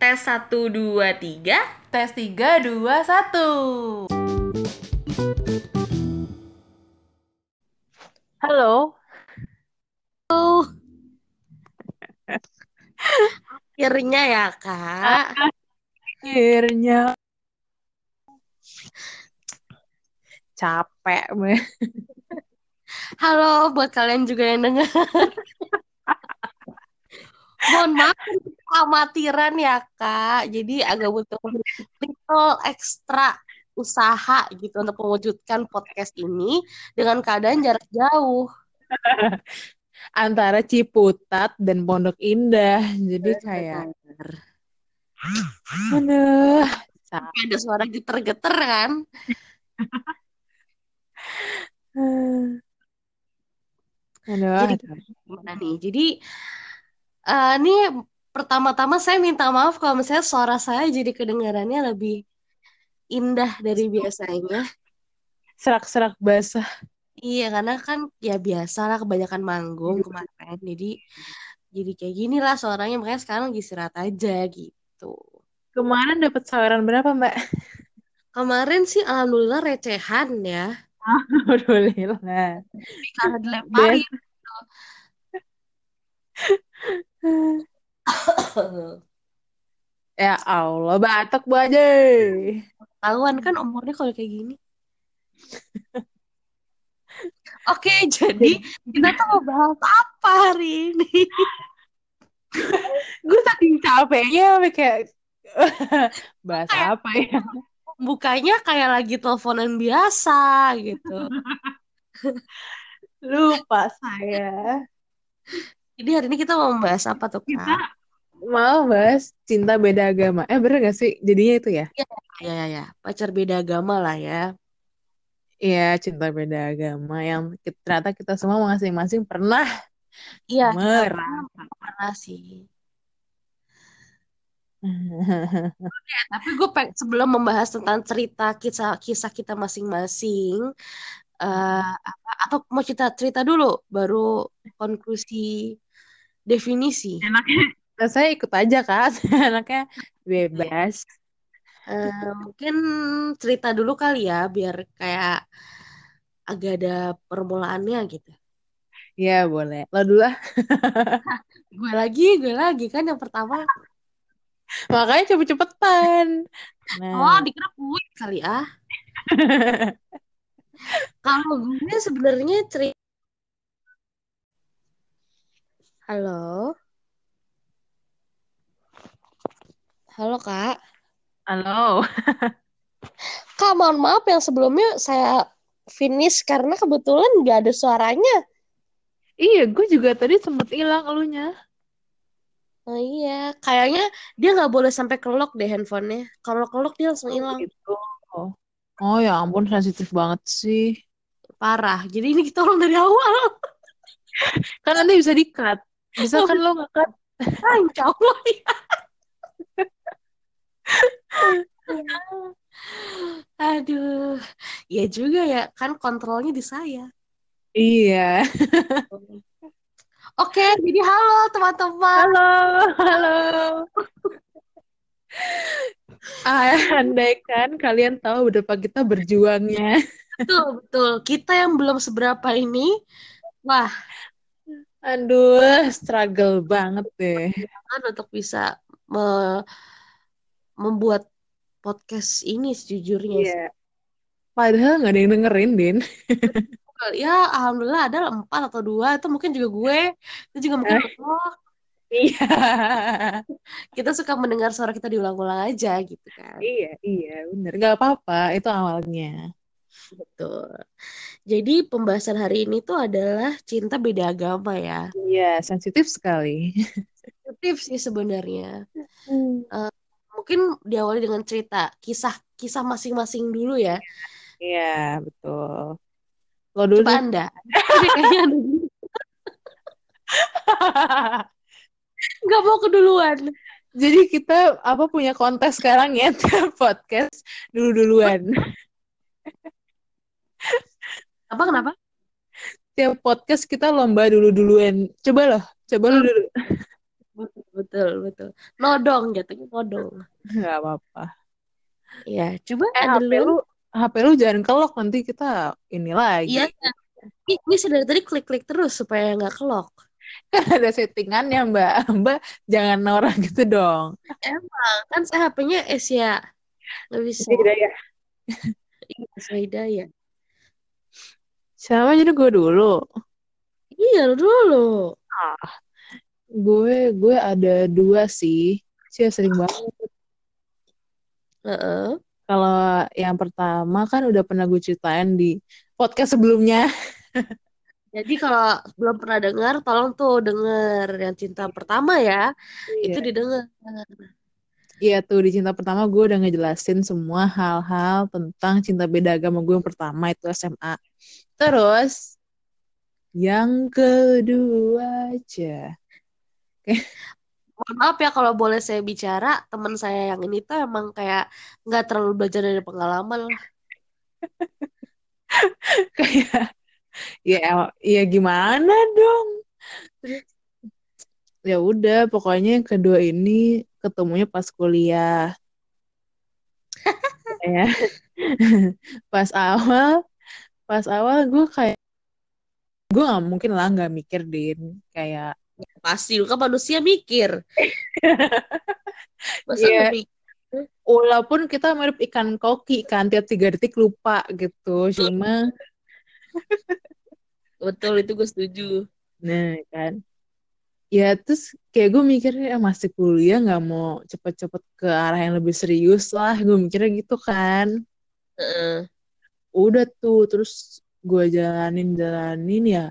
Tes 1, 2, 3 Tes 3, 2, 1 Halo. Akhirnya ya kak. Akhirnya. Capek me. Halo buat kalian juga yang denger Mohon maaf amatiran ya kak. Jadi agak butuh little extra usaha gitu untuk mewujudkan podcast ini dengan keadaan jarak jauh. Antara Ciputat dan Pondok Indah. Jadi kayak Aduh. Ada suara geter-geter kan? Aduh, Jadi gimana nih? Jadi eh, ini pertama-tama saya minta maaf kalau misalnya suara saya jadi kedengarannya lebih indah dari biasanya Serak-serak basah Iya, karena kan ya biasa lah kebanyakan manggung kemarin. Jadi jadi kayak gini lah suaranya makanya sekarang lagi istirahat aja gitu. Kemarin dapat saweran berapa mbak? Kemarin sih alhamdulillah recehan ya. Alhamdulillah Karena dilemparin. Ya Allah, batuk bu aja. Tahuan kan umurnya kalau kayak gini. Oke, jadi kita tuh mau bahas apa hari ini? Gue saking capeknya kayak bahas Kayak- apa ya? Bukanya kayak lagi teleponan biasa gitu. Lupa saya. Jadi hari ini kita mau membahas apa tuh, Kita Kak? mau bahas cinta beda agama. Eh bener gak sih? Jadinya itu ya? Ya, ya, ya. Pacar beda agama lah ya. Iya, cinta beda agama yang ki- ternyata kita semua masing-masing pernah Iya, merasa. pernah sih. Tapi gue peng- sebelum membahas tentang cerita kisah-kisah kita masing-masing, eh, apa, atau mau cerita cerita dulu, baru konklusi definisi. Enaknya Nah, saya ikut aja kak, anaknya bebas. Eh, mungkin cerita dulu kali ya, biar kayak agak ada permulaannya gitu. Ya boleh. Lo dulu lah. Gue lagi, gue lagi kan yang pertama. Makanya cepet-cepetan. Oh, Nah, dikira kuit kali ah. Kalau gue sebenarnya cerita. Halo, halo kak. halo. Kak, mohon maaf yang sebelumnya saya finish karena kebetulan nggak ada suaranya. Iya, gue juga tadi sempet hilang elunya. Oh iya, kayaknya dia nggak boleh sampai kelok deh handphonenya. Kalau kelok dia langsung hilang. Gitu. Oh ya ampun, sensitif banget sih. Parah. Jadi ini kita ulang dari awal. Kan nanti bisa di-cut. Bisa kan lo nge-cut? Ah, insya Allah ya. Aduh, ya juga ya. Kan kontrolnya di saya. Iya. Oke, jadi halo teman-teman. Halo, halo. Ah, andaikan kalian tahu betapa kita berjuangnya. Betul, betul. Kita yang belum seberapa ini, wah, Aduh, struggle banget deh. kan untuk bisa me- membuat podcast ini sejujurnya. Iya. Padahal nggak ada yang dengerin, Din. Ya, alhamdulillah ada empat atau dua. Itu mungkin juga gue. Itu juga mungkin lo. Iya. Kita suka mendengar suara kita diulang-ulang aja gitu kan. Iya, iya, bener. Nggak apa-apa, itu awalnya. Betul. Jadi pembahasan hari ini tuh adalah cinta beda agama ya. Iya, sensitif sekali. Tips sih sebenarnya. Mungkin diawali dengan cerita kisah kisah masing-masing dulu ya. Iya, betul. Lo dulu Coba. Anda. Kayaknya nggak mau keduluan. Jadi kita apa punya kontes sekarang ya tiap podcast dulu-duluan. Apa kenapa? Tiap podcast kita lomba dulu-duluan. Coba loh, coba lo dulu. Betul, betul betul. Nodong jatuhnya nodong. Nggak apa-apa. Ya coba eh ada HP lu. HP lu jangan kelok nanti kita ini lagi. Iya. Ini, dari tadi klik-klik terus supaya nggak kelok. Kan ada settingannya mbak. Mbak jangan norak gitu dong. Emang kan saya HP-nya Asia nggak bisa. Beda ya iya Asia sama jadi gue dulu iya lu dulu ah gue gue ada dua sih sih sering banget Heeh. kalau yang pertama kan udah pernah gue ceritain di podcast sebelumnya Jadi kalau belum pernah dengar, tolong tuh denger yang cinta pertama ya. Itu Iya. didengar. Iya tuh di cinta pertama gue udah ngejelasin semua hal-hal tentang cinta beda agama gue yang pertama itu SMA. Terus yang kedua aja. Mohon maaf ya kalau boleh saya bicara, teman saya yang ini tuh emang kayak nggak terlalu belajar dari pengalaman lah. Kayak ya ya gimana dong. Terus ya udah pokoknya yang kedua ini ketemunya pas kuliah. ya. pas awal pas awal gue kayak gue nggak mungkin lah nggak mikir din kayak Pasti lu kan manusia mikir. Masa nggak mikir? walaupun kita mirip ikan koki kan tiap tiga detik lupa gitu cuma Betul itu gue setuju. nah kan ya terus kayak gue mikirnya "Ah, masih kuliah nggak mau cepet-cepet ke arah yang lebih serius lah gue mikirnya gitu kan Heeh. Udah tuh terus gue jalanin jalanin ya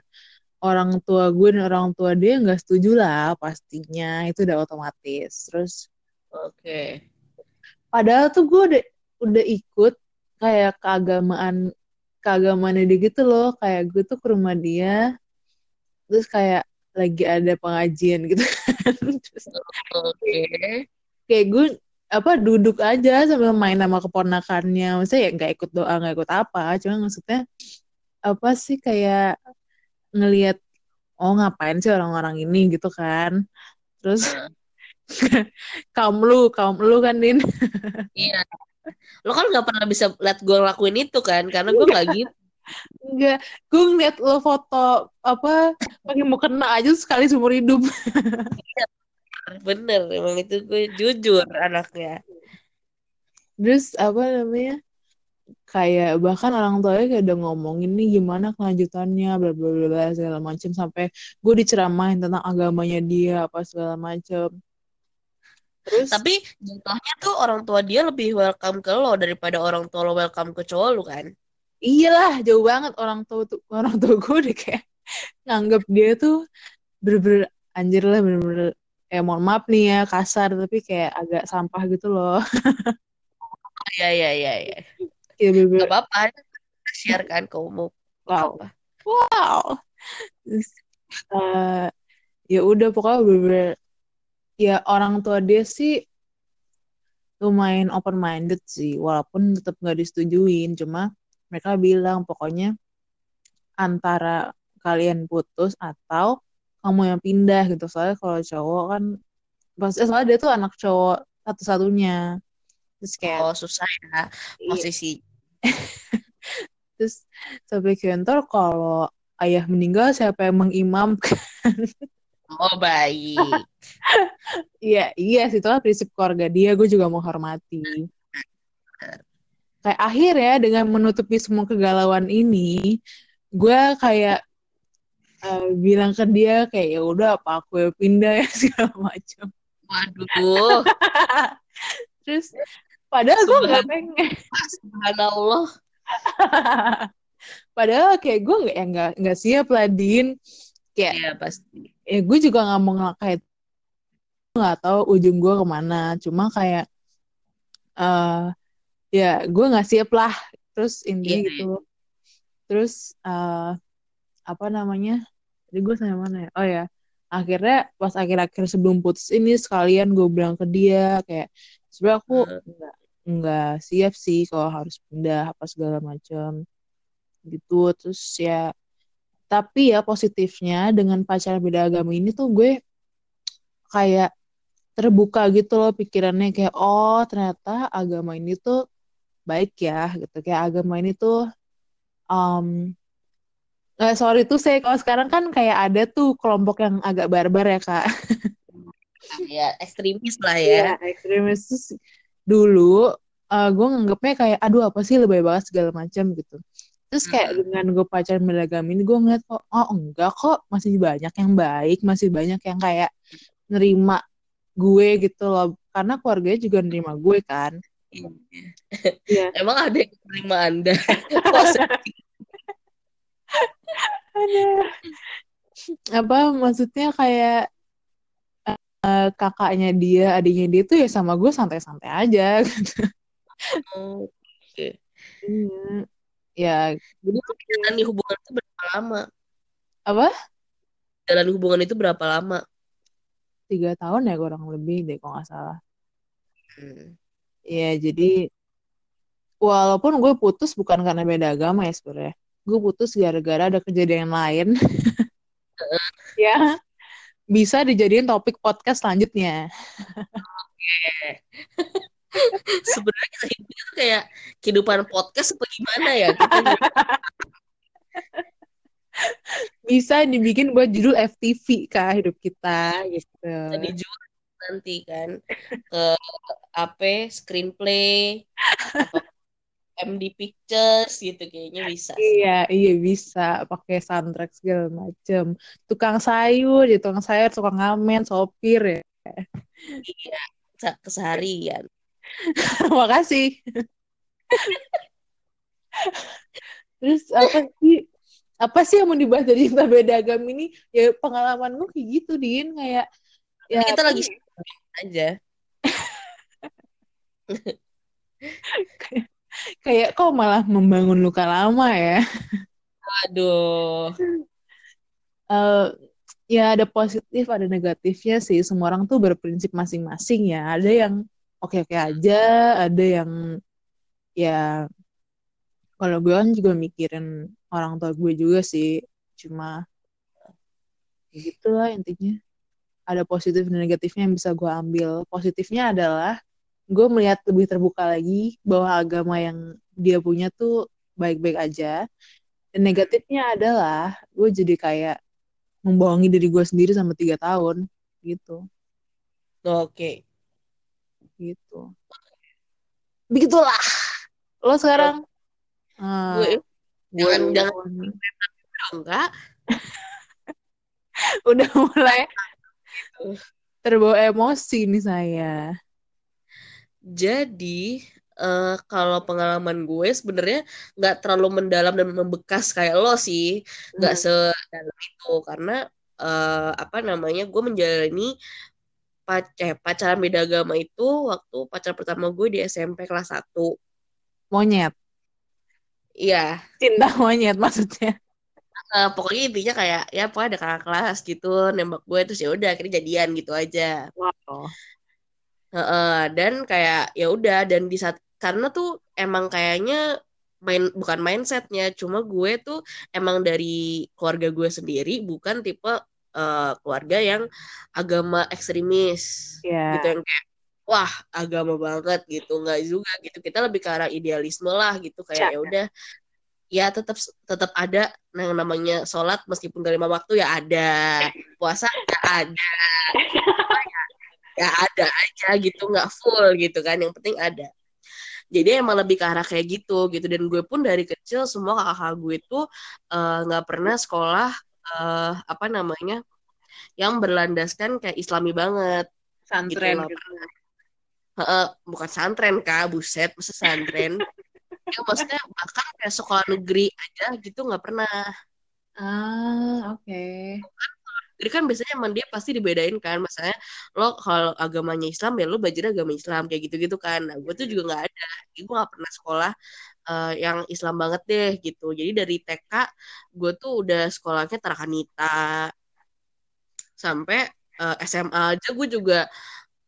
orang tua gue dan orang tua dia nggak setuju lah pastinya itu udah otomatis terus Oke. padahal tuh gue udah udah ikut kayak keagamaan keagamaannya dia gitu loh kayak gue tuh ke rumah dia terus kayak lagi ada pengajian gitu kan terus Oke. kayak gue apa duduk aja sambil main sama keponakannya. Maksudnya ya nggak ikut doa nggak ikut apa cuma maksudnya apa sih kayak ngelihat oh ngapain sih orang-orang ini gitu kan. Terus kaum lu kaum lu kan din. Iya. Lo kan nggak pernah bisa lihat gue ngelakuin itu kan, karena gue nggak gitu. Enggak, gue ngeliat lo foto apa pakai mau kena aja sekali seumur hidup. Bener, emang itu gue jujur anaknya. Terus apa namanya? Kayak bahkan orang tuanya kayak udah ngomongin nih gimana kelanjutannya bla bla bla segala macem sampai gue diceramahin tentang agamanya dia apa segala macem. Terus Tapi jatuhnya tuh orang tua dia lebih welcome ke lo daripada orang tua lo welcome ke cowok lo kan. iyalah jauh banget orang tua tuh orang tua gue udah kayak nganggap dia tuh bener-bener anjir lah bener-bener eh mohon maaf nih ya kasar tapi kayak agak sampah gitu loh. Iya, iya, iya. iya. Kayak bener-bener Gak apa-apa. Share kan ke umum. wow. Apa? wow eh, ya udah pokoknya bener-bener ya orang tua dia sih lumayan open minded sih walaupun tetap nggak disetujuin cuma mereka bilang pokoknya antara kalian putus atau kamu yang pindah gitu soalnya kalau cowok kan pas eh, soalnya dia tuh anak cowok satu-satunya terus kayak Oh, susah ya iya, posisi. terus sampai kantor kalau ayah meninggal siapa yang mengimamkan Oh, baik. Iya, iya sih, itu kan prinsip keluarga dia, gue juga menghormati. Kayak akhirnya dengan menutupi semua kegalauan ini, gue kayak eh, bilang ke dia kayak ya udah apa aku yang pindah ya segala macam. Waduh. Terus padahal gue nggak pengen, Subhanallah. padahal kayak gue nggak ya nggak nggak siap lah Din. Kayak Iya, pasti. ya gue juga nggak mau ngelakain nggak tahu ujung gue ke mana cuma kayak eh ya gue nggak siap lah terus intinya Iya, gitu terus eh apa namanya? Jadi gue sama mana ya. Oh ya akhirnya pas akhir-akhir sebelum putus ini sekalian gue bilang ke dia kayak sebenarnya aku nggak nggak siap sih kalau harus pindah apa segala macam gitu. Terus ya tapi ya positifnya dengan pacar beda agama ini tuh gue kayak terbuka gitu loh pikirannya kayak oh ternyata agama ini tuh baik ya gitu. Kayak agama ini tuh um, eh, sorry tuh saya kalau sekarang kan kayak ada tuh kelompok yang agak barbar ya kak. Ya ekstremis lah ya. Iya, ekstremis. Terus dulu uh, gue nganggapnya kayak aduh apa sih lebih banget segala macam gitu. Terus kayak Hmm. dengan gue pacaran beragama ini gue ngeliat kok oh enggak kok masih banyak yang baik masih banyak yang kayak nerima gue gitu loh. Karena keluarganya juga nerima gue kan. Iya. emang ada yang menerima anda apa maksudnya kayak eh, kakaknya dia adiknya dia tuh ya sama gue santai-santai aja gitu. Oh, oke. Iya. ya jadi Jalani hubungan itu berapa lama apa Jalani hubungan itu berapa lama tiga tahun ya kurang lebih deh kalau nggak salah Hmm. ya jadi walaupun gue putus bukan karena beda agama ya sebenarnya gue putus gara-gara ada kejadian lain. Ya. Bisa dijadiin topik podcast selanjutnya. Sebenarnya kita kayak kehidupan podcast apa gimana ya? Kita bisa dibikin buat judul FTV kah hidup kita gitu. Bisa dijual nanti kan ke apa screenplay apa MD Pictures gitu kayaknya bisa Iya, iya bisa pakai soundtrack segala macem. Tukang sayur, ya tukang sayur, tukang ngamen, sopir ya. iya keseharian Makasih. Terus apa sih? Apa sih yang mau dibahas dari cinta beda agama ini? Ya pengalaman gue kayak gitu, Din. Kayak ya kita lagi aja kayak kok malah membangun luka lama ya. aduh Eh, ya ada positif, ada negatifnya sih. Semua orang tuh berprinsip masing-masing ya. Ada yang oke-oke aja, ada yang ya kalau gue kan juga mikirin orang tua gue juga sih. Cuma ya gitulah intinya. Ada positif dan negatifnya yang bisa gue ambil. Positifnya adalah gue melihat lebih terbuka lagi bahwa agama yang dia punya tuh baik-baik aja. Dan negatifnya adalah gue jadi kayak membohongi diri gue sendiri sama tiga tahun gitu. Oke. Gitu. Begitulah. Lo sekarang? Gue Ah, jangan gue- jangan enggak. Udah mulai terbawa emosi nih saya Jadi eh, kalau pengalaman gue sebenarnya nggak terlalu mendalam dan membekas kayak lo sih, nggak Hmm. sedalam itu. Karena eh, apa namanya gue menjalani pac- eh, pacaran beda agama itu waktu pacar pertama gue di SMP kelas 1 monyet? Iya, cinta monyet maksudnya? Eh, pokoknya intinya kayak ya pokoknya ada kakak kelas gitu nembak gue terus ya udah akhirnya jadian gitu aja. wow Heeh, dan kayak ya udah dan di saat karena tuh emang kayaknya main bukan mindsetnya cuma gue tuh emang dari keluarga gue sendiri bukan tipe eh, keluarga yang agama ekstremis. Ya gitu yang kayak wah agama banget gitu. Nggak juga gitu. Kita lebih ke arah idealisme lah gitu. Kayak ya udah ya tetap tetap ada yang namanya sholat meskipun gak lima waktu ya ada. Puasa ya ada ya ada aja gitu nggak full gitu kan yang penting ada. Jadi emang lebih ke arah kayak gitu gitu. Dan gue pun dari kecil semua kakak gue tuh eh, nggak pernah sekolah eh, apa namanya yang berlandaskan kayak Islami banget. Gitu santren gitu. pernah. Heeh, bukan santren kak. Buset masa santren? Ya maksudnya bahkan kayak sekolah negeri aja gitu nggak pernah. Ah oke jadi kan biasanya emang dia pasti dibedain kan misalnya lo kalau agamanya Islam ya lo belajar agama Islam kayak gitu-gitu kan. Nah gue tuh juga nggak ada jadi gue nggak pernah sekolah eh, yang Islam banget deh gitu. Jadi dari TK gue tuh udah sekolahnya Tarakanita sampai eh, SMA aja gue juga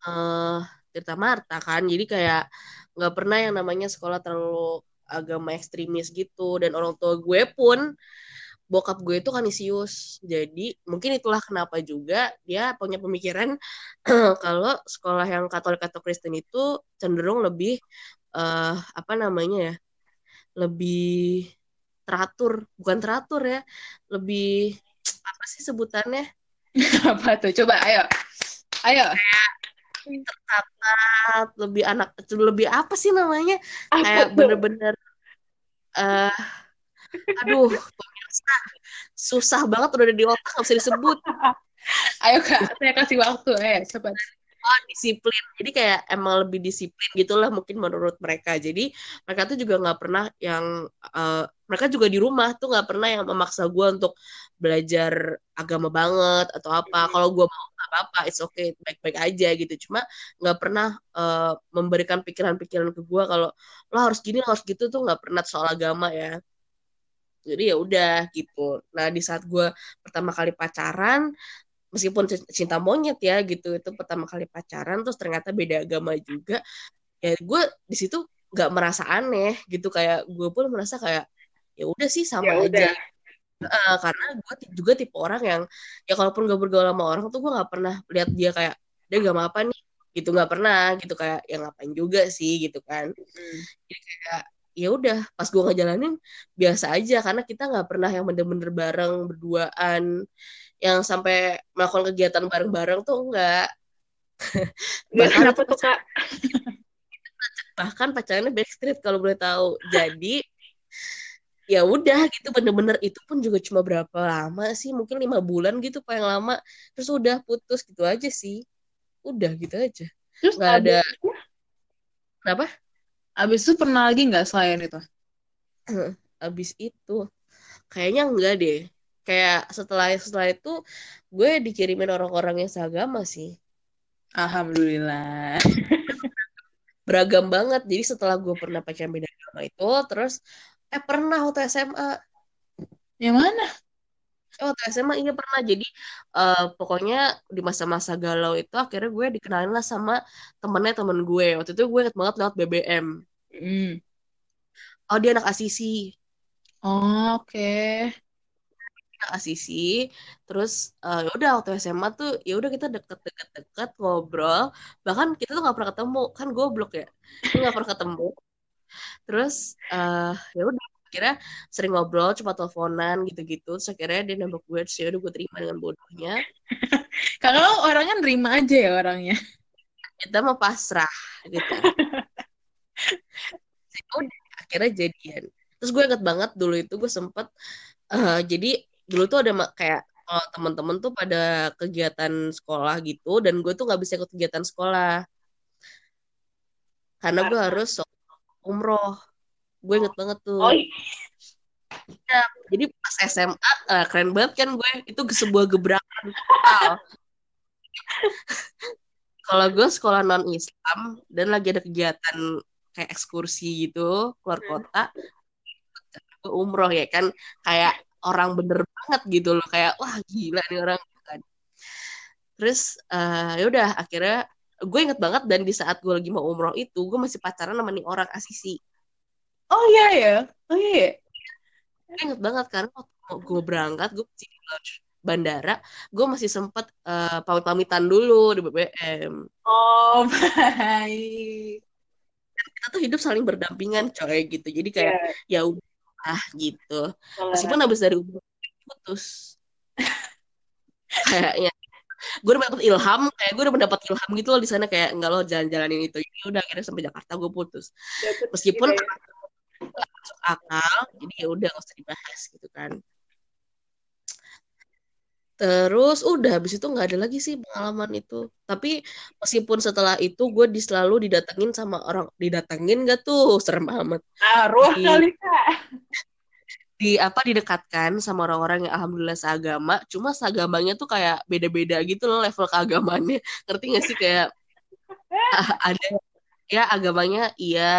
eh Tirta Marta kan. Jadi kayak nggak pernah yang namanya sekolah terlalu agama ekstremis gitu. Dan orang tua gue pun bokap gue itu kanisius. Jadi mungkin itulah kenapa juga dia punya pemikiran kalau sekolah yang Katolik atau Kristen itu cenderung lebih uh, apa namanya ya lebih teratur. Bukan teratur ya lebih apa sih sebutannya? Apa tuh? Coba ayo. Ayo. Tertata lebih anak lebih apa sih namanya? Kayak bener-bener uh, aduh pemirsa susah banget udah di otak nggak bisa disebut. Ayo kak. Saya kasih waktu. Eh cepat oh disiplin. Jadi kayak emang lebih disiplin gitulah mungkin menurut mereka. Jadi mereka tuh juga nggak pernah yang uh, mereka juga di rumah tuh nggak pernah yang memaksa gue untuk belajar agama banget atau apa. Kalau gue mau nggak apa-apa. It's okay. Baik-baik aja gitu. Cuma nggak pernah uh, memberikan pikiran-pikiran ke gue kalau lo harus gini lo harus gitu tuh nggak pernah soal agama ya jadi ya udah gitu. Nah di saat gue pertama kali pacaran meskipun cinta monyet ya gitu itu pertama kali pacaran terus ternyata beda agama juga ya gue di situ nggak merasa aneh gitu. Kayak gue pun merasa kayak ya udah sih sama ya aja. uh, karena gue juga tipe orang yang ya kalaupun gak bergaul sama orang tuh gue nggak pernah lihat dia kayak dia gak apa nih? Gitu nggak pernah gitu. Kayak yang ngapain juga sih? Gitu kan. Hmm. jadi kayak ya udah pas gue ngejalanin biasa aja karena kita nggak pernah yang bener-bener bareng berduaan yang sampai melakukan kegiatan bareng-bareng tuh enggak bahkan apa tuh kak? Bahkan pacarannya backstreet kalau boleh tahu. Jadi ya udah gitu bener-bener itu pun juga cuma berapa lama sih mungkin lima bulan gitu paling lama. Terus udah putus gitu aja sih. Udah gitu aja. Terus nggak ada kenapa Abis itu pernah lagi nggak selain itu? Abis itu kayaknya enggak deh. Kayak setelah setelah itu gue dikirimin orang-orang yang seagama sih. Alhamdulillah. Beragam banget. Jadi setelah gue pernah pacaran beda agama itu, terus eh pernah waktu SMA. Yang mana? Oh, waktu SMA iya pernah. Jadi uh, pokoknya di masa-masa galau itu akhirnya gue dikenalin lah sama temennya temen gue. Waktu itu gue inget banget lewat BBM. Mm. Oh dia anak asisi. Oh, Oke. Okay. Anak asisi. Terus uh, udah waktu SMA tuh ya udah kita deket-deket-deket ngobrol. Bahkan kita tuh nggak pernah ketemu. Kan goblok ya. Nggak pernah ketemu. Terus uh, ya udah akhirnya sering ngobrol cuma teleponan gitu-gitu. Terus akhirnya dia nembak gue terus ya udah gue terima dengan bodohnya. Lo orangnya nerima aja ya orangnya? Kita mau pasrah gitu. Udah akhirnya jadian. Terus gue inget banget dulu itu gue sempet uh, jadi dulu tuh ada kayak oh, teman-teman tuh pada kegiatan sekolah gitu dan gue tuh nggak bisa ikut kegiatan sekolah. Karena gue harus umroh gue inget banget tuh. Oh, ya, jadi pas SMA uh, eh, keren banget kan gue. Itu sebuah gebrakan. Kalau gue sekolah non Islam dan lagi ada kegiatan kayak ekskursi gitu keluar hmm. kota gue umroh ya kan. Kayak orang bener banget gitu loh. Kayak wah gila nih orang. Kan. Terus uh, ya udah akhirnya gue inget banget dan di saat gue lagi mau umroh itu gue masih pacaran sama nih orang asisi Oh iya ya. Oh iya. Ya. Gue inget banget karena waktu gue berangkat, gue masih di bandara, gue masih sempet uh, pamit-pamitan dulu di BBM. Oh baik. Kita tuh hidup saling berdampingan coy gitu. Jadi kayak yeah. ya udah gitu. Meskipun habis dari putus. kayaknya gue udah mendapat ilham kayak gue udah mendapat ilham gitu loh di sana kayak enggak lo jalan-jalanin itu ya udah akhirnya sampai Jakarta gue putus meskipun gitu ya gak masuk akal jadi ya udah gak usah dibahas gitu kan. Terus udah habis itu nggak ada lagi sih pengalaman itu. Tapi meskipun setelah itu gue di selalu didatengin sama orang didatengin gak tuh? Serem amat. Arwah di, kali kak. di apa didekatkan sama orang-orang yang alhamdulillah seagama. Cuma seagamanya tuh kayak beda-beda gitu loh level keagamannya ngerti gak sih? Kayak ada ya agamanya iya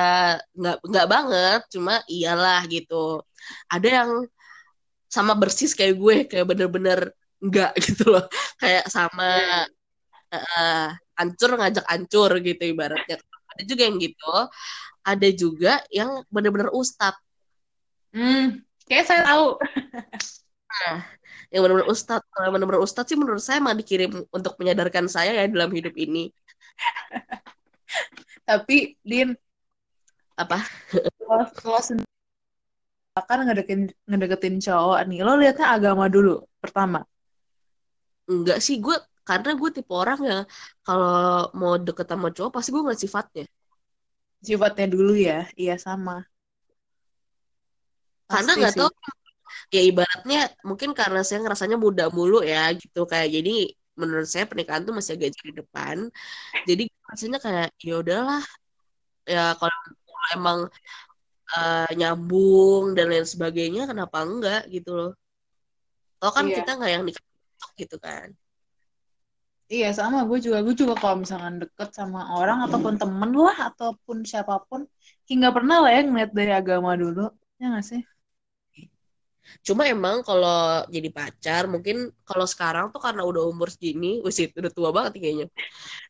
nggak nggak banget cuma iyalah gitu. Ada yang sama bersis kayak gue kayak bener-bener nggak gitu loh. Kayak sama uh, ancur ngajak ancur gitu ibaratnya. Ada juga yang gitu ada juga yang bener-bener ustad. Hmm kayak saya tahu. Yang benar-benar ustadz kalau yang benar-benar ustadz sih menurut saya emang dikirim untuk menyadarkan saya ya dalam hidup ini Tapi Din, apa kalau kalau sendiri kan ngedeketin ngedeketin cowok nih, lo liatnya agama dulu pertama. enggak sih gue karena gue tipe orang yang kalau mau deket sama cowok pasti gue ngeliat sifatnya Sifatnya dulu ya, iya sama. karena Pasti nggak sih. tahu ya ibaratnya mungkin karena saya ngerasanya muda mulu ya gitu kayak jadi menurut saya pernikahan tuh masih agak jauh di depan. Jadi rasanya kayak ya udahlah. Ya kalau emang eh, nyambung dan lain sebagainya kenapa enggak gitu loh. Toh kan Iya. kita nggak yang nikah gitu kan. Iya sama. Gue juga gue juga kalau misalkan deket sama orang ataupun temen lah ataupun siapa pun nggak pernah lah ya ngeliat dari agama dulu. Ya nggak sih cuma emang kalau jadi pacar mungkin kalau sekarang tuh karena udah umur segini wis itu udah tua banget kayaknya.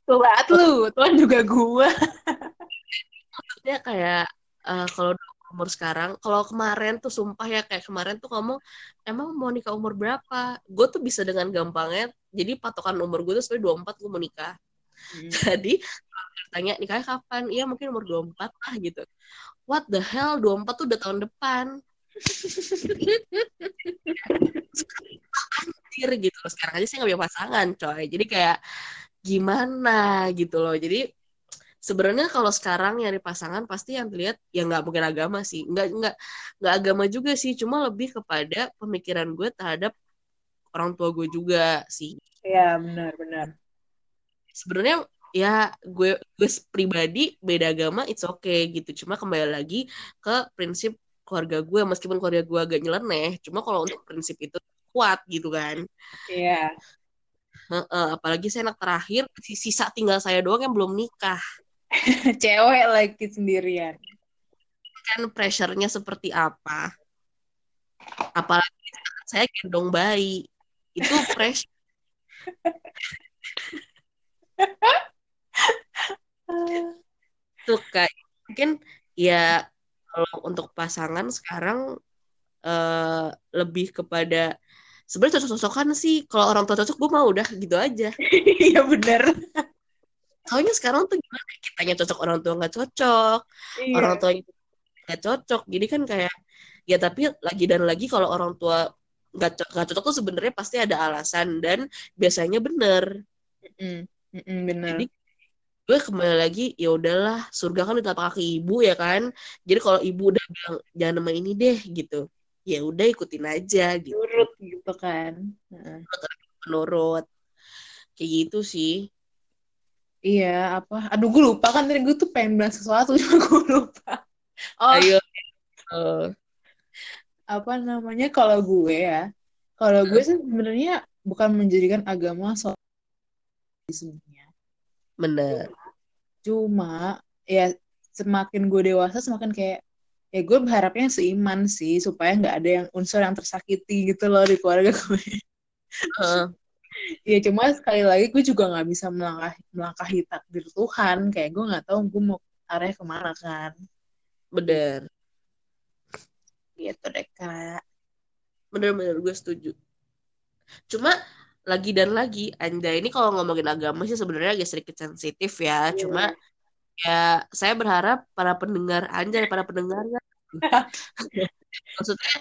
Tuh banget lu tuan juga gue maksudnya kayak eh, kalau umur sekarang kalau kemarin tuh sumpah ya kayak kemarin tuh ngomong emang mau nikah umur berapa? Gue tuh bisa dengan gampangnya jadi patokan umur gue tuh sebenarnya 24 gue mau nikah. Jadi kalau tanya nikahnya kapan? Iya mungkin umur 24 lah gitu. What the hell 24 tuh udah tahun depan Anjir gitu loh. sekarang aja saya nggak punya pasangan coy. Jadi kayak gimana gitu loh. Jadi sebenarnya kalau sekarang nyari pasangan pasti yang dilihat ya nggak mungkin agama sih. Nggak nggak nggak agama juga sih. Cuma lebih kepada pemikiran gue terhadap orang tua gue juga sih. Iya benar-benar sebenarnya ya gue gue pribadi beda agama it's okay gitu. Cuma kembali lagi ke prinsip keluarga gue meskipun keluarga gue agak nyeleneh cuma kalau untuk prinsip itu kuat gitu kan. Iya. Heeh, apalagi saya anak terakhir sisa tinggal saya doang yang belum nikah. Cewek lagi sendirian. Kan pressure-nya seperti apa? Apalagi saya gendong bayi. Itu pressure. Tuh kayak mungkin ya kalau untuk pasangan sekarang eh, lebih kepada sebenarnya cocok-cocokan sih. Kalau orang tua cocok gue mau udah gitu aja. Iya benar soalnya sekarang tuh gimana kitanya cocok orang tua nggak cocok. Iya. Orang tua nggak cocok. Jadi kan kayak ya tapi lagi dan lagi kalau orang tua nggak co- nggak cocok tuh sebenarnya pasti ada alasan dan biasanya bener. Mm-mm. Mm-mm, benar jadi gue kembali lagi ya udahlah surga kan di telapak kaki ibu ya kan? Jadi kalau ibu udah bilang jangan nama ini deh gitu ya udah ikutin aja gitu. Nurut gitu kan? Menurut. Kayak gitu sih. Iya apa? Aduh gue lupa kan tadi gue tuh pengen bilang sesuatu cuma gue lupa. Oh. Ayo. Apa namanya kalau gue ya kalau gue sih sebenarnya bukan menjadikan agama soal sebenarnya bener cuma ya semakin gue dewasa semakin kayak ya gue berharapnya seiman sih supaya nggak ada yang unsur yang tersakiti gitu loh di keluarga gue Eh, ya cuma sekali lagi gue juga nggak bisa melangkah melangkahi takdir Tuhan. Kayak gue nggak tahu gue mau arahnya ke mana kan. Bener. Gitu deh kak. Bener-bener gue setuju. Cuma lagi dan lagi. Anda ini kalau ngomongin agama sih sebenarnya agak sedikit sensitif ya. Iya. cuma ya saya berharap para pendengar Anda para pendengarnya maksudnya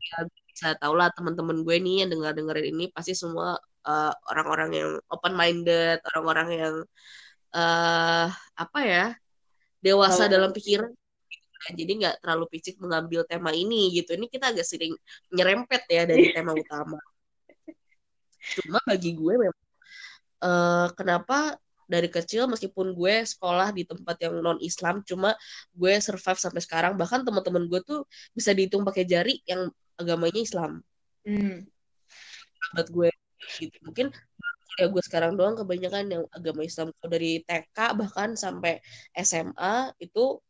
ya bisa tau lah teman-teman gue nih yang dengar dengerin ini pasti semua eh, orang-orang yang open minded orang-orang yang eh apa ya dewasa Kalau- dalam pikiran. Jadi nggak terlalu picik mengambil tema ini gitu. Ini kita agak sering nyerempet ya dari tema utama cuma bagi gue memang eh, kenapa dari kecil meskipun gue sekolah di tempat yang non Islam cuma gue survive sampai sekarang bahkan teman-teman gue tuh bisa dihitung pakai jari yang agamanya Islam. Hmm. buat gue gitu. Mungkin ya gue sekarang doang kebanyakan yang agama Islam. Kalau dari TK bahkan sampai SMA itu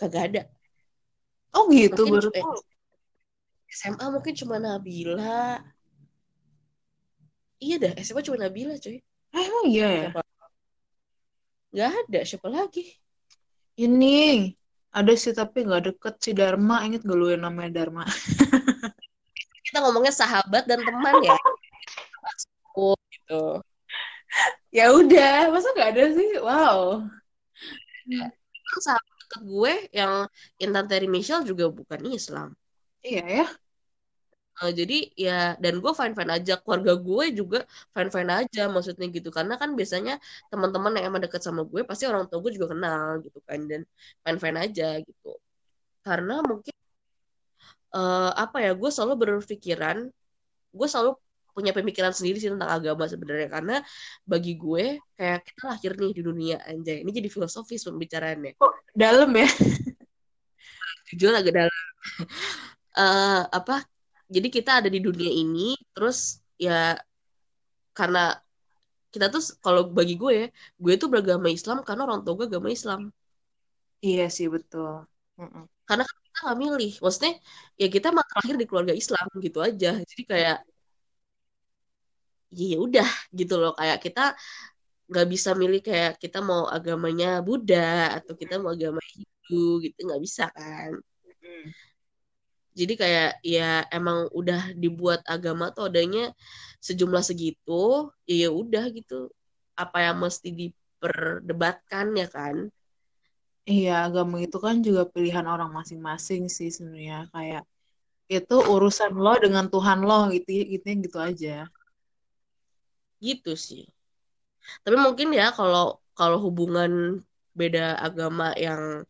kagak ada. Oh gitu Mungkin baru eh, SMA mungkin cuma Nabila iya dah SMA cuma Nabila cuy. Eh, emang iya ya? Siapa? Nggak ada siapa lagi? Ini ada sih tapi nggak deket si Dharma. Inget gak lu yang namanya Dharma? Kita ngomongnya sahabat dan teman ya. Oh gitu. Ya udah, masa nggak ada sih? Wow. sahabat deket gue yang Intan Terry Michelle juga bukan Islam. Iya ya. Eh, jadi ya dan gue fine fine aja. Keluarga gue juga fine fine aja maksudnya gitu. Karena kan biasanya teman-teman yang emang deket sama gue pasti orang tua gue juga kenal gitu kan. Dan fine fine aja gitu. Karena mungkin eh, apa ya gue selalu berpikiran gue selalu punya pemikiran sendiri sih tentang agama sebenarnya. Karena bagi gue kayak kita lahir nih di dunia anjay. Ini jadi filosofis pembicaraannya. Kok dalam ya? jujur agak dalam. Eh, apa jadi kita ada di dunia ini terus ya karena kita tuh kalau bagi gue ya, gue tuh beragama Islam karena orang tua gue agama Islam Iya sih betul. Mm-mm. karena kan kita nggak milih maksudnya ya kita emang lahir di keluarga Islam gitu aja jadi kayak ya udah gitu loh kayak kita nggak bisa milih kayak kita mau agamanya Buddha atau kita mau agama Hindu gitu nggak bisa kan Mm. Jadi kayak ya emang udah dibuat agama tuh adanya sejumlah segitu, ya ya udah gitu. Apa yang mesti diperdebatkan ya kan? Iya, agama itu kan juga pilihan orang masing-masing sih sebenarnya. Kayak itu urusan lo dengan Tuhan lo gitu, gitu, gitu aja. Gitu sih. Tapi mungkin ya kalau kalau hubungan beda agama yang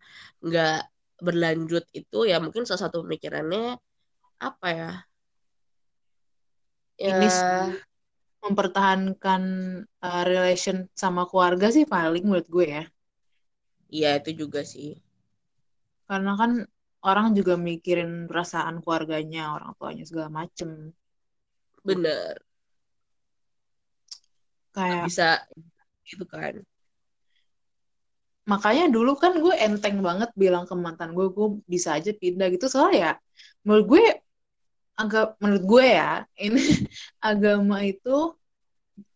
nggak berlanjut itu ya mungkin salah satu pemikirannya apa ya? Ini Ya mempertahankan uh, relation sama keluarga sih paling menurut gue ya. iya itu juga sih. Karena kan orang juga mikirin perasaan keluarganya, orang tuanya segala macem. Bener. Kayak bisa gitu kan. Makanya dulu kan gue enteng banget bilang ke mantan gue, gue bisa aja pindah gitu. Soalnya ya menurut gue agak menurut gue ya ini agama itu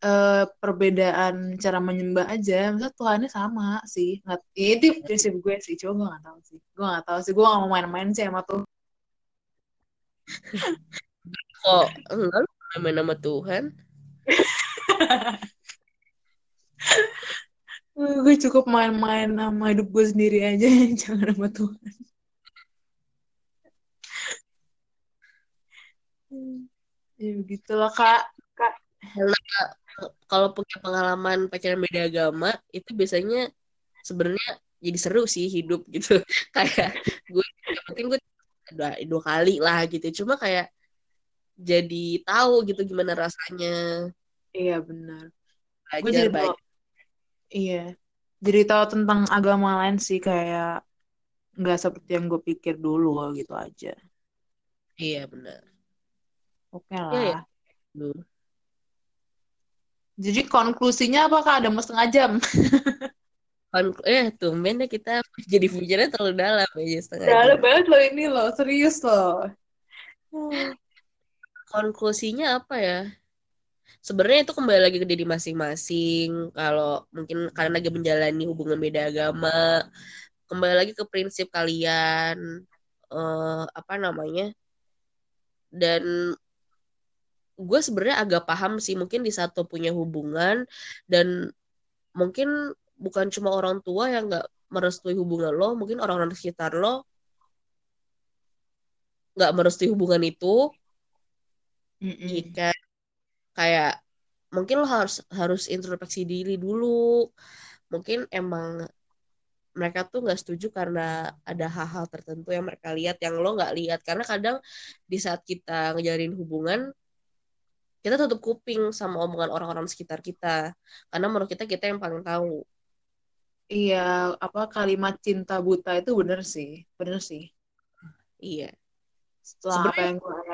eh, perbedaan cara menyembah aja. Maksudnya Tuhannya sama sih. Nggak, ya itu prinsip gue sih. Coba gue gak tahu sih. Gue gak tahu sih. Gue gak mau main-main sih sama tuh. Kok enggak main nama Tuhan? Gue cukup main-main sama hidup gue sendiri aja. Jangan sama Tuhan. Ya begitulah kak. Kak. Karena kalau punya pengalaman pacaran beda agama itu biasanya sebenarnya jadi seru sih hidup gitu. Kayak gue mungkin gue dua, dua kali lah gitu. Cuma kayak jadi tahu gitu gimana rasanya Iya benar. Gue belajar jadi banyak. Iya. Jadi tahu tentang agama lain sih kayak nggak seperti yang gue pikir dulu gitu aja. Iya benar. Oke Ya lah. ya. Duh. Jadi konklusinya apakah ada mau setengah jam? Kon- eh tumben deh kita jadi bicaranya terlalu dalam aja setengah Dalam jam. banget loh ini loh, serius loh. Konklusinya apa ya? Sebenarnya itu kembali lagi ke diri masing-masing. Kalau mungkin karena lagi menjalani hubungan beda agama, kembali lagi ke prinsip kalian, eh, apa namanya? Dan gue sebenarnya agak paham sih, mungkin di satu punya hubungan dan mungkin bukan cuma orang tua yang nggak merestui hubungan lo, mungkin orang-orang sekitar lo nggak merestui hubungan itu, Mm-mm. jika kayak mungkin lo harus harus introspeksi diri dulu. Mungkin emang mereka tuh nggak setuju karena ada hal-hal tertentu yang mereka lihat yang lo nggak lihat. Karena kadang di saat kita ngejalin hubungan kita tutup kuping sama omongan orang-orang sekitar kita. Karena menurut kita kita yang paling tahu. Iya, apa kalimat cinta buta itu bener sih, bener sih. iya. Setelah apa sebenarnya yang gue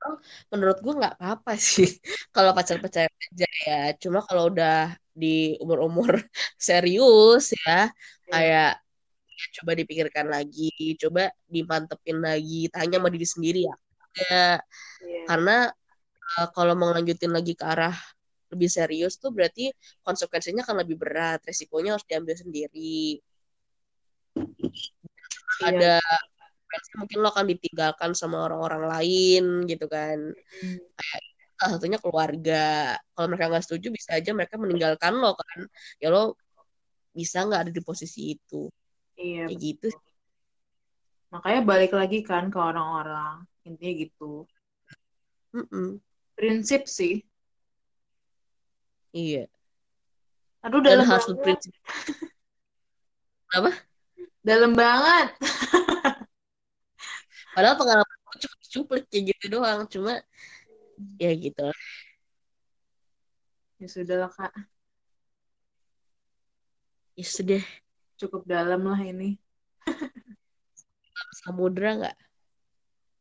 alami. menurut gue nggak apa-apa sih kalau pacar-pacaran aja ya cuma kalau udah di umur-umur serius ya Iya, kayak ya coba dipikirkan lagi coba dimantepin lagi tanya sama diri sendiri ya Enggak. iya, karena eh, kalau mau lanjutin lagi ke arah lebih serius tuh berarti konsekuensinya akan lebih berat resikonya harus diambil sendiri iya. ada konsekuensi mungkin lo akan ditinggalkan sama orang-orang lain gitu kan Hmm. kayak salah satunya keluarga kalau mereka nggak setuju bisa aja mereka meninggalkan lo kan ya lo bisa nggak ada di posisi itu Iya, kayak gitu. Makanya balik lagi kan ke orang-orang. Intinya gitu. Mm-mm. Prinsip sih. iya Aduh, dan dalam harus banget. berprinsip apa Dalam banget. padahal pengalaman gue cuma cuplik kayak gitu doang cuma ya gitu lah. Ya sudah lah, Kak. ya sudah Cukup dalam lah ini. samudra nggak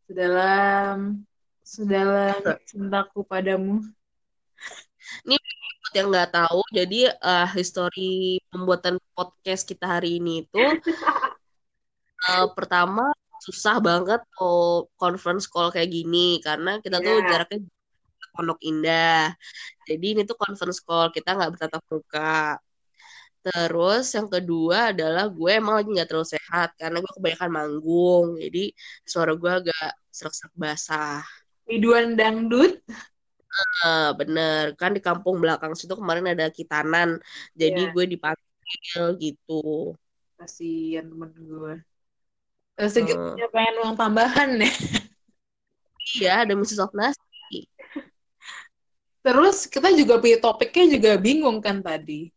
Sedalam, sedalam cintaku padamu. Buat yang nggak tahu jadi eh, histori pembuatan podcast kita hari ini itu eh, pertama susah banget tuh conference call kayak gini karena kita tuh Iya. jaraknya Pondok Indah. Jadi ini tuh conference call kita nggak bertatap muka. Terus yang kedua adalah gue emang lagi nggak terlalu sehat karena gue kebanyakan manggung. Jadi suara gue agak serak-serak basah. Biduan dangdut. Eh, bener kan di kampung belakang situ kemarin ada kitanan. Jadi Iya. gue dipanggil gitu. Kasian temen gue. Segitunya pengen uang tambahan ya. Iya ada Mrs. of Nasi. Terus kita juga pilih topiknya juga bingung kan tadi.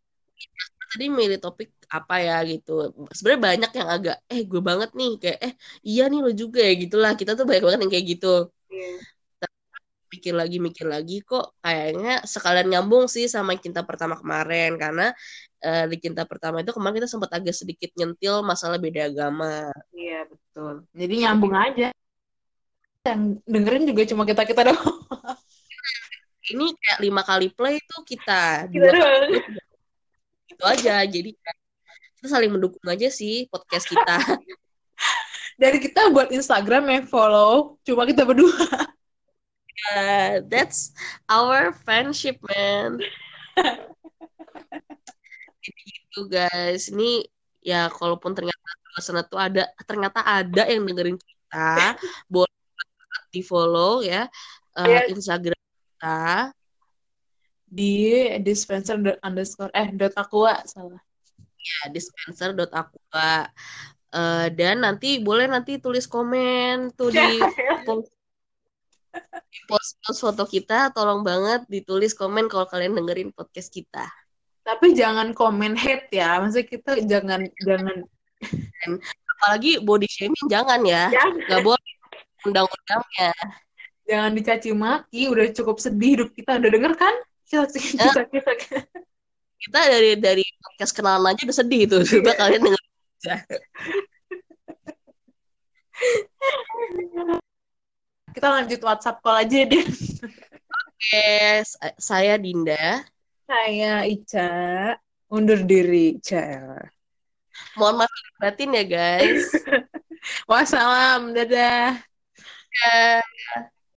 Tadi milih topik apa ya gitu. Sebenarnya banyak yang agak eh gue banget nih kayak eh iya nih lo juga ya gitulah. Kita tuh banyak banget yang kayak gitu. Mikir lagi mikir lagi kok kayaknya sekalian nyambung sih sama cinta pertama kemarin karena eh, di cinta pertama itu kemarin kita sempat agak sedikit nyentil masalah beda agama Iya betul. Jadi nyambung aja. Yang dengerin juga cuma kita kita doang. ini kayak lima kali play tuh kita Kita dua doang. gitu aja jadi kita saling mendukung aja sih podcast kita Dari kita buat Instagram yang follow cuma kita berdua. Uh, that's our friendship man. Jadi gitu guys. Ini ya kalaupun ternyata sana tuh ada ternyata ada yang dengerin kita boleh di follow ya. Uh, Iya. Instagram kita. Di dispenser dot underscore eh dot aqua salah. ya dispenser.aqua Eh, dan nanti boleh nanti tulis komen tuh di post post-post foto kita tolong banget ditulis komen kalau kalian dengerin podcast kita Tapi jangan komen hate ya. Maksudnya kita jangan jangan apalagi body shaming jangan ya nggak boleh undang-undangnya jangan dicaci maki. Udah cukup sedih hidup kita. Udah denger kan? Kita kita kita. kita dari dari podcast kenalan aja udah sedih tuh coba kalian denger. Kita lanjut WhatsApp call aja deh. Oke, sa- saya Dinda Saya Ica undur diri, Ica. mohon maaf batin ya guys Wassalam, dadah. Ya.